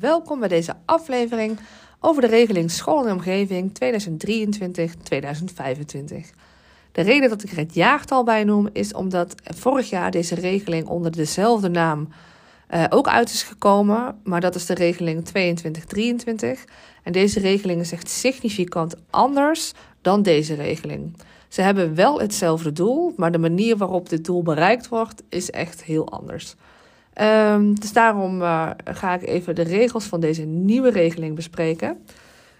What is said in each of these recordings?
Welkom bij deze aflevering over de regeling School en Omgeving 2023-2025. De reden dat ik er het jaartal bij noem is omdat vorig jaar deze regeling onder dezelfde naam uh, ook uit is gekomen, maar dat is de regeling 2223. En deze regeling is echt significant anders dan deze regeling. Ze hebben wel hetzelfde doel, maar de manier waarop dit doel bereikt wordt is echt heel anders. Um, dus daarom uh, ga ik even de regels van deze nieuwe regeling bespreken.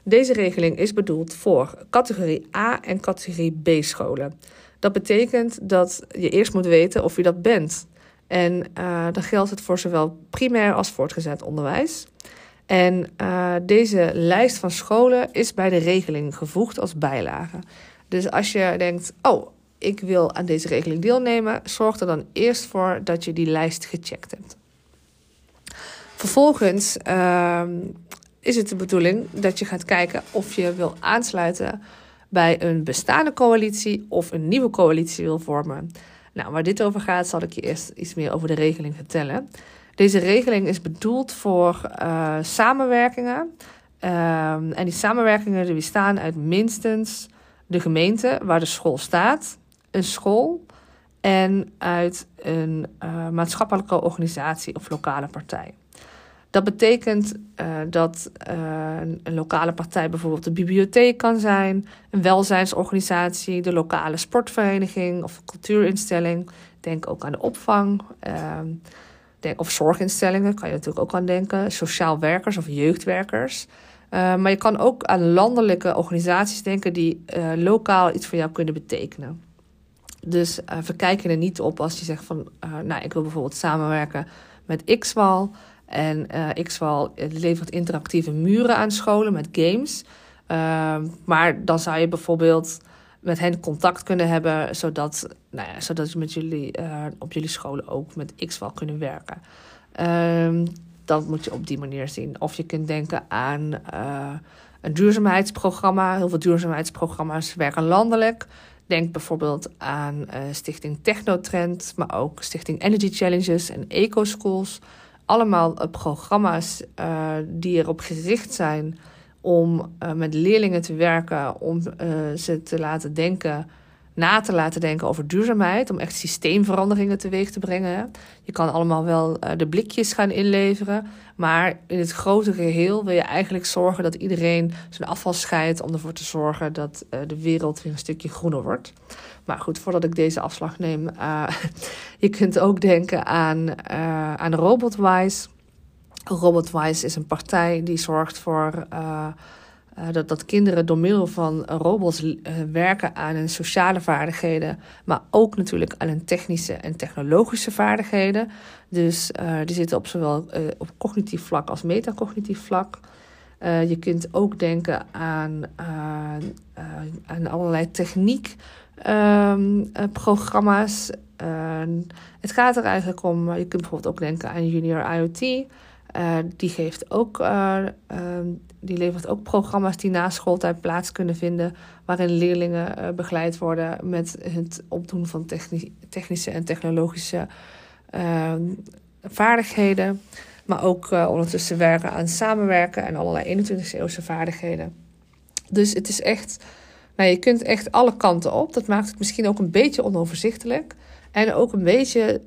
Deze regeling is bedoeld voor categorie A en categorie B scholen. Dat betekent dat je eerst moet weten of je dat bent. En uh, dan geldt het voor zowel primair als voortgezet onderwijs. En uh, deze lijst van scholen is bij de regeling gevoegd als bijlage. Dus als je denkt, oh, ik wil aan deze regeling deelnemen, zorg er dan eerst voor dat je die lijst gecheckt hebt. Vervolgens uh, is het de bedoeling dat je gaat kijken of je wil aansluiten bij een bestaande coalitie of een nieuwe coalitie wil vormen. Nou, waar dit over gaat, zal ik je eerst iets meer over de regeling vertellen. Deze regeling is bedoeld voor uh, samenwerkingen. Uh, en die samenwerkingen die bestaan uit minstens de gemeente waar de school staat, een school en uit een uh, maatschappelijke organisatie of lokale partij. Dat betekent uh, dat uh, een lokale partij bijvoorbeeld de bibliotheek kan zijn, een welzijnsorganisatie, de lokale sportvereniging of cultuurinstelling. Denk ook aan de opvang. Uh, denk, of zorginstellingen, kan je natuurlijk ook aan denken. Sociaal werkers of jeugdwerkers. Maar je kan ook aan landelijke organisaties denken die lokaal iets voor jou kunnen betekenen. Dus uh, je er niet op als je zegt van, nou, ik wil bijvoorbeeld samenwerken met Xwal. En Xwal levert interactieve muren aan scholen met games. maar dan zou je bijvoorbeeld met hen contact kunnen hebben, zodat, nou ja, zodat je met jullie op jullie scholen ook met Xwal kunnen werken. Ehm, dat moet je op die manier zien. Of je kunt denken aan uh, een duurzaamheidsprogramma. Heel veel duurzaamheidsprogramma's werken landelijk. Denk bijvoorbeeld aan uh, Stichting Technotrend, maar ook Stichting Energy Challenges en Eco Schools. Allemaal uh, programma's die erop gericht zijn om met leerlingen te werken, om ze te laten denken na te laten denken over duurzaamheid. Om echt systeemveranderingen teweeg te brengen. Je kan allemaal wel uh, de blikjes gaan inleveren. Maar in het grote geheel wil je eigenlijk zorgen dat iedereen zijn afval scheidt. Om ervoor te zorgen dat uh, de wereld weer een stukje groener wordt. Maar goed, voordat ik deze afslag neem. Uh, je kunt ook denken aan, aan Robotwise. Robotwise is een partij die zorgt voor uh, dat, dat kinderen door middel van robots uh, werken aan hun sociale vaardigheden, maar ook natuurlijk aan hun technische en technologische vaardigheden. Dus uh, die zitten op zowel op cognitief vlak als metacognitief vlak. je kunt ook denken aan, aan allerlei techniekprogramma's. Um, het gaat er eigenlijk om, je kunt bijvoorbeeld ook denken aan Junior IoT. Uh, die, geeft ook, uh, uh, die levert ook programma's die na schooltijd plaats kunnen vinden, waarin leerlingen begeleid worden met het opdoen van technische en technologische ehm, vaardigheden. Maar ook ondertussen werken aan samenwerken en allerlei 21e eeuwse vaardigheden. Dus het is echt, nou, je kunt echt alle kanten op. Dat maakt het misschien ook een beetje onoverzichtelijk en ook een beetje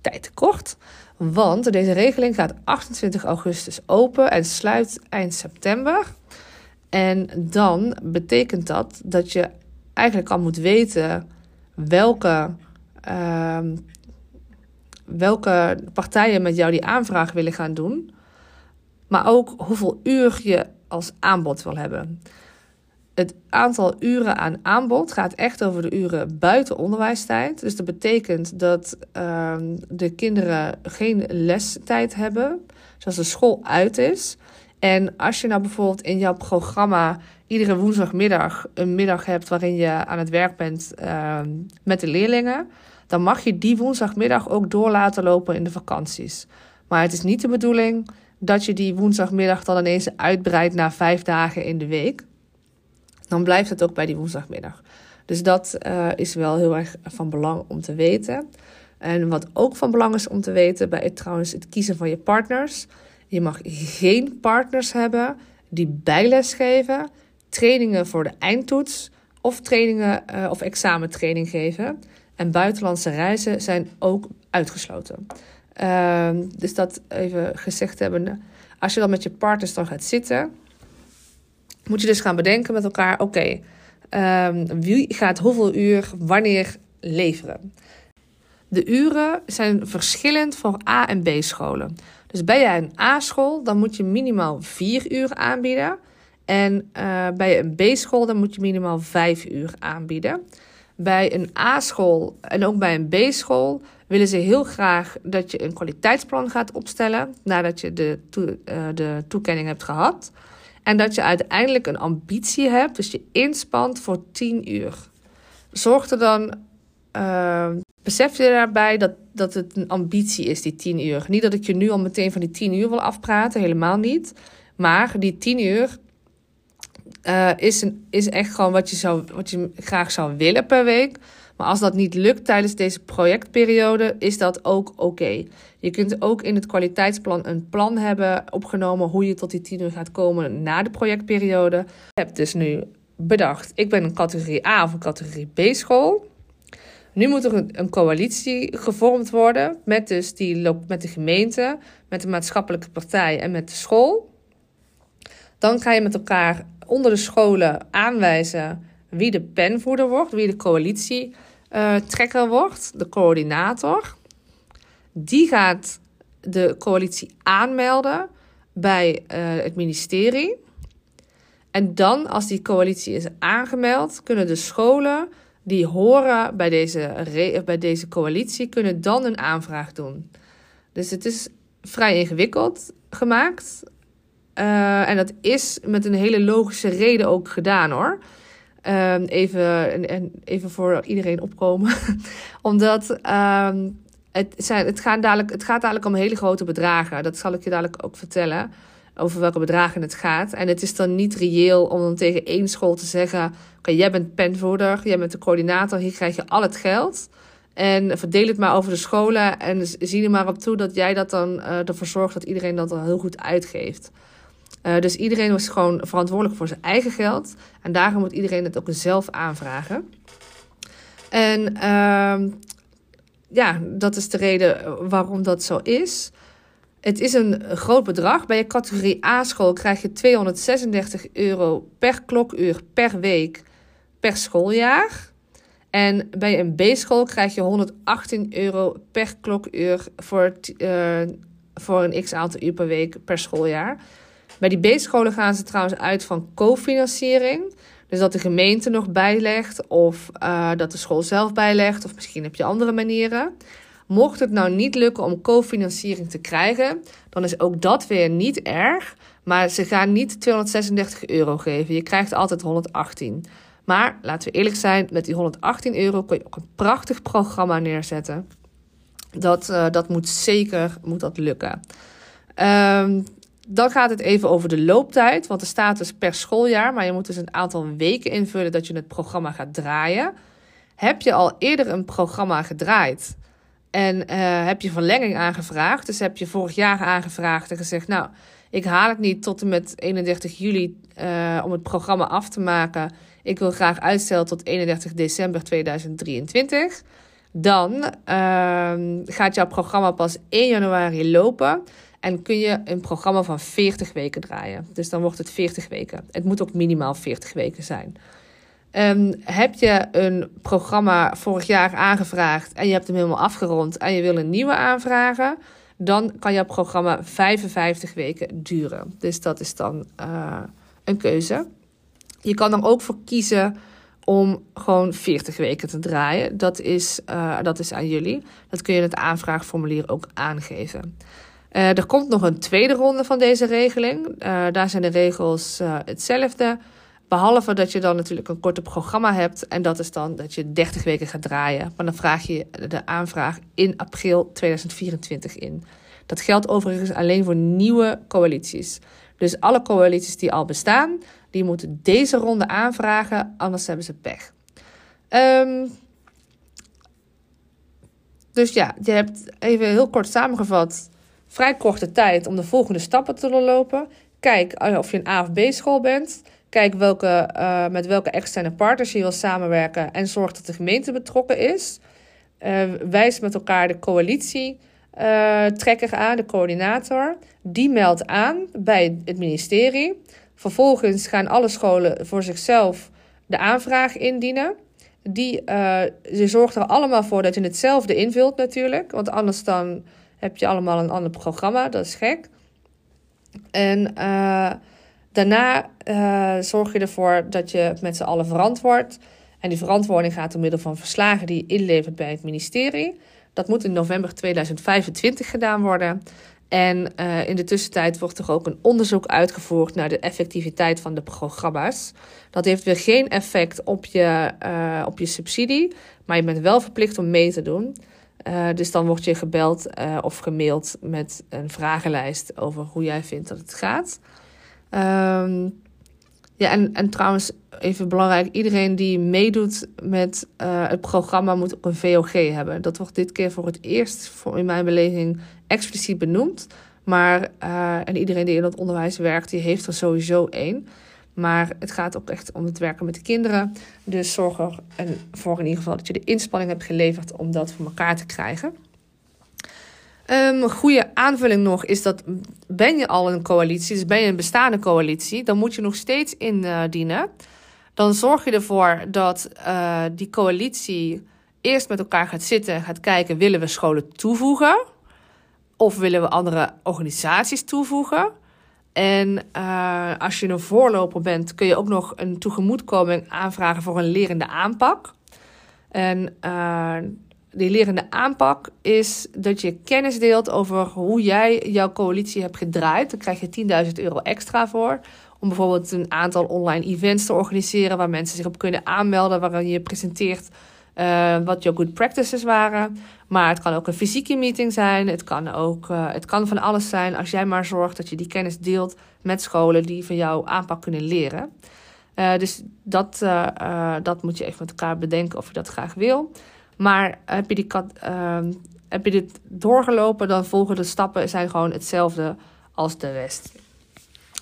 tijdtekort. Want deze regeling gaat 28 augustus open en sluit eind september. En dan betekent dat dat je eigenlijk al moet weten welke, uh, welke partijen met jou die aanvraag willen gaan doen. Maar ook hoeveel uur je als aanbod wil hebben het aantal uren aan aanbod gaat echt over de uren buiten onderwijstijd. Dus dat betekent dat uh, de kinderen geen lestijd hebben, zoals de school uit is. En als je nou bijvoorbeeld in jouw programma iedere woensdagmiddag een middag hebt waarin je aan het werk bent uh, met de leerlingen, dan mag je die woensdagmiddag ook door laten lopen in de vakanties. Maar het is niet de bedoeling dat je die woensdagmiddag dan ineens uitbreidt naar vijf dagen in de week dan blijft het ook bij die woensdagmiddag. Dus dat uh, is wel heel erg van belang om te weten. En wat ook van belang is om te weten bij het, trouwens het kiezen van je partners. Je mag geen partners hebben die bijles geven, trainingen voor de eindtoets of trainingen uh, of examentraining geven. En buitenlandse reizen zijn ook uitgesloten. Uh, dus dat even gezegd hebben. Als je dan met je partners dan gaat zitten, moet je dus gaan bedenken met elkaar: oké, um, wie gaat hoeveel uur wanneer leveren? De uren zijn verschillend voor A- en B-scholen. Dus ben jij een A-school, dan moet je minimaal 4 uur aanbieden. En uh, bij een B-school, dan moet je minimaal 5 uur aanbieden. Bij een A-school en ook bij een B-school willen ze heel graag dat je een kwaliteitsplan gaat opstellen nadat je de, uh, de toekenning hebt gehad. En dat je uiteindelijk een ambitie hebt, dus je inspant voor 10 uur. Zorg er dan, uh, besef je daarbij dat, dat het een ambitie is, die 10 uur. Niet dat ik je nu al meteen van die 10 uur wil afpraten, helemaal niet. Maar die 10 uur uh, is, een, is echt gewoon wat je, zou, wat je graag zou willen per week. Maar als dat niet lukt tijdens deze projectperiode, is dat ook oké. Je kunt ook in het kwaliteitsplan een plan hebben opgenomen hoe je tot die 10 uur gaat komen na de projectperiode. Je hebt dus nu bedacht, ik ben een categorie A of een categorie B school. Nu moet er een, een coalitie gevormd worden met, dus die, met de gemeente, met de maatschappelijke partij en met de school. Dan ga je met elkaar onder de scholen aanwijzen wie de penvoerder wordt, wie de coalitietrekker wordt, de coördinator. Die gaat de coalitie aanmelden bij uh, het ministerie. En dan, als die coalitie is aangemeld, kunnen de scholen die horen bij deze, bij deze coalitie, kunnen dan een aanvraag doen. Dus het is vrij ingewikkeld gemaakt. Uh, en dat is met een hele logische reden ook gedaan hoor. Uh, even, en, even voor iedereen opkomen. Omdat uh, het, zijn, het, gaat dadelijk, het gaat dadelijk om hele grote bedragen. Dat zal ik je dadelijk ook vertellen. Over welke bedragen het gaat. En het is dan niet reëel om dan tegen één school te zeggen: Oké, jij bent penvoerder, jij bent de coördinator, hier krijg je al het geld. En verdeel het maar over de scholen en zie er maar op toe dat jij dat dan uh, ervoor zorgt dat iedereen dat dan heel goed uitgeeft. Uh, dus iedereen was gewoon verantwoordelijk voor zijn eigen geld. En daarom moet iedereen het ook zelf aanvragen. En uh, ja, dat is de reden waarom dat zo is. Het is een groot bedrag. Bij je categorie A-school krijg je 236 euro per klokuur per week per schooljaar. En bij een B-school krijg je 118 euro per klokuur voor, uh, voor een x aantal uur per week per schooljaar. Bij die B-scholen gaan ze trouwens uit van cofinanciering. Dus dat de gemeente nog bijlegt of uh, dat de school zelf bijlegt of misschien heb je andere manieren. Mocht het nou niet lukken om cofinanciering te krijgen, dan is ook dat weer niet erg. Maar ze gaan niet 236 euro geven. Je krijgt altijd 118. Maar laten we eerlijk zijn, met die 118 euro kun je ook een prachtig programma neerzetten. Dat, uh, dat moet zeker moet dat lukken. Um, dan gaat het even over de looptijd, want er staat dus per schooljaar, maar je moet dus een aantal weken invullen dat je het programma gaat draaien. Heb je al eerder een programma gedraaid en uh, heb je verlenging aangevraagd, dus heb je vorig jaar aangevraagd en gezegd, nou, ik haal het niet tot en met 31 juli uh, om het programma af te maken. Ik wil graag uitstellen tot 31 december 2023. Dan uh, gaat jouw programma pas 1 januari lopen. En kun je een programma van 40 weken draaien. Dus dan wordt het 40 weken. Het moet ook minimaal 40 weken zijn. Um, heb je een programma vorig jaar aangevraagd en je hebt hem helemaal afgerond en je wil een nieuwe aanvragen, dan kan jouw programma 55 weken duren. Dus dat is dan uh, een keuze. Je kan er ook voor kiezen om gewoon 40 weken te draaien. Dat is, uh, dat is aan jullie. Dat kun je in het aanvraagformulier ook aangeven. Uh, er komt nog een tweede ronde van deze regeling. Uh, daar zijn de regels uh, hetzelfde. Behalve dat je dan natuurlijk een korte programma hebt. En dat is dan dat je 30 weken gaat draaien. Maar dan vraag je de aanvraag in april 2024 in. Dat geldt overigens alleen voor nieuwe coalities. Dus alle coalities die al bestaan, die moeten deze ronde aanvragen, anders hebben ze pech. Um, dus ja, je hebt even heel kort samengevat vrij korte tijd om de volgende stappen te doorlopen. Kijk of je een A of B school bent. Kijk welke, uh, met welke externe partners je wil samenwerken en zorg dat de gemeente betrokken is. Uh, wijs met elkaar de coalitie trekker aan, de coördinator. Die meldt aan bij het ministerie. Vervolgens gaan alle scholen voor zichzelf de aanvraag indienen. Die, je zorgt er allemaal voor dat je hetzelfde invult natuurlijk. Want anders dan heb je allemaal een ander programma. Dat is gek. En uh, daarna uh, zorg je ervoor dat je met z'n allen verantwoordt. En die verantwoording gaat door middel van verslagen die je inlevert bij het ministerie. Dat moet in november 2025 gedaan worden. En uh, in de tussentijd wordt er ook een onderzoek uitgevoerd naar de effectiviteit van de programma's. Dat heeft weer geen effect op je, op je subsidie, maar je bent wel verplicht om mee te doen. Uh, dus dan word je gebeld of gemaild met een vragenlijst over hoe jij vindt dat het gaat. Um, ja, en, en trouwens, even belangrijk, iedereen die meedoet met uh, het programma moet ook een VOG hebben. Dat wordt dit keer voor het eerst voor in mijn beleving expliciet benoemd. Maar, en iedereen die in dat onderwijs werkt, die heeft er sowieso één. Maar het gaat ook echt om het werken met de kinderen. Dus zorg ervoor in ieder geval dat je de inspanning hebt geleverd om dat voor elkaar te krijgen. Um, een goede aanvulling nog is dat ben je al een coalitie, dus ben je een bestaande coalitie, dan moet je nog steeds indienen. Dan zorg je ervoor dat uh, die coalitie eerst met elkaar gaat zitten en gaat kijken: willen we scholen toevoegen? Of willen we andere organisaties toevoegen? En uh, als je een voorloper bent, kun je ook nog een toegemoetkoming aanvragen voor een lerende aanpak. En uh, die lerende aanpak is dat je kennis deelt over hoe jij jouw coalitie hebt gedraaid. Daar krijg je 10.000 euro extra voor. Om bijvoorbeeld een aantal online events te organiseren waar mensen zich op kunnen aanmelden, waarin je presenteert uh, wat jouw good practices waren. Maar het kan ook een fysieke meeting zijn. Het kan ook uh, het kan van alles zijn als jij maar zorgt dat je die kennis deelt met scholen die van jouw aanpak kunnen leren. Uh, dus dat, dat moet je even met elkaar bedenken of je dat graag wil. Maar heb je, die uh, heb je dit doorgelopen, dan volgen de stappen zijn gewoon hetzelfde als de rest.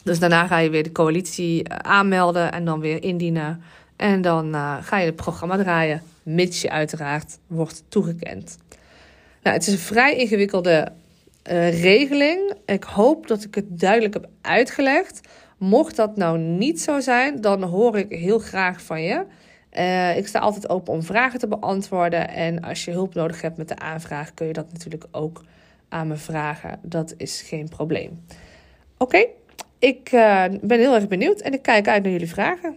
Dus daarna ga je weer de coalitie aanmelden en dan weer indienen. En dan ga je het programma draaien, mits je uiteraard wordt toegekend. Nou, het is een vrij ingewikkelde uh, regeling. Ik hoop dat ik het duidelijk heb uitgelegd. Mocht dat nou niet zo zijn, dan hoor ik heel graag van je. Uh, ik sta altijd open om vragen te beantwoorden. En als je hulp nodig hebt met de aanvraag, kun je dat natuurlijk ook aan me vragen. Dat is geen probleem. Oké, ik uh, ben heel erg benieuwd en ik kijk uit naar jullie vragen.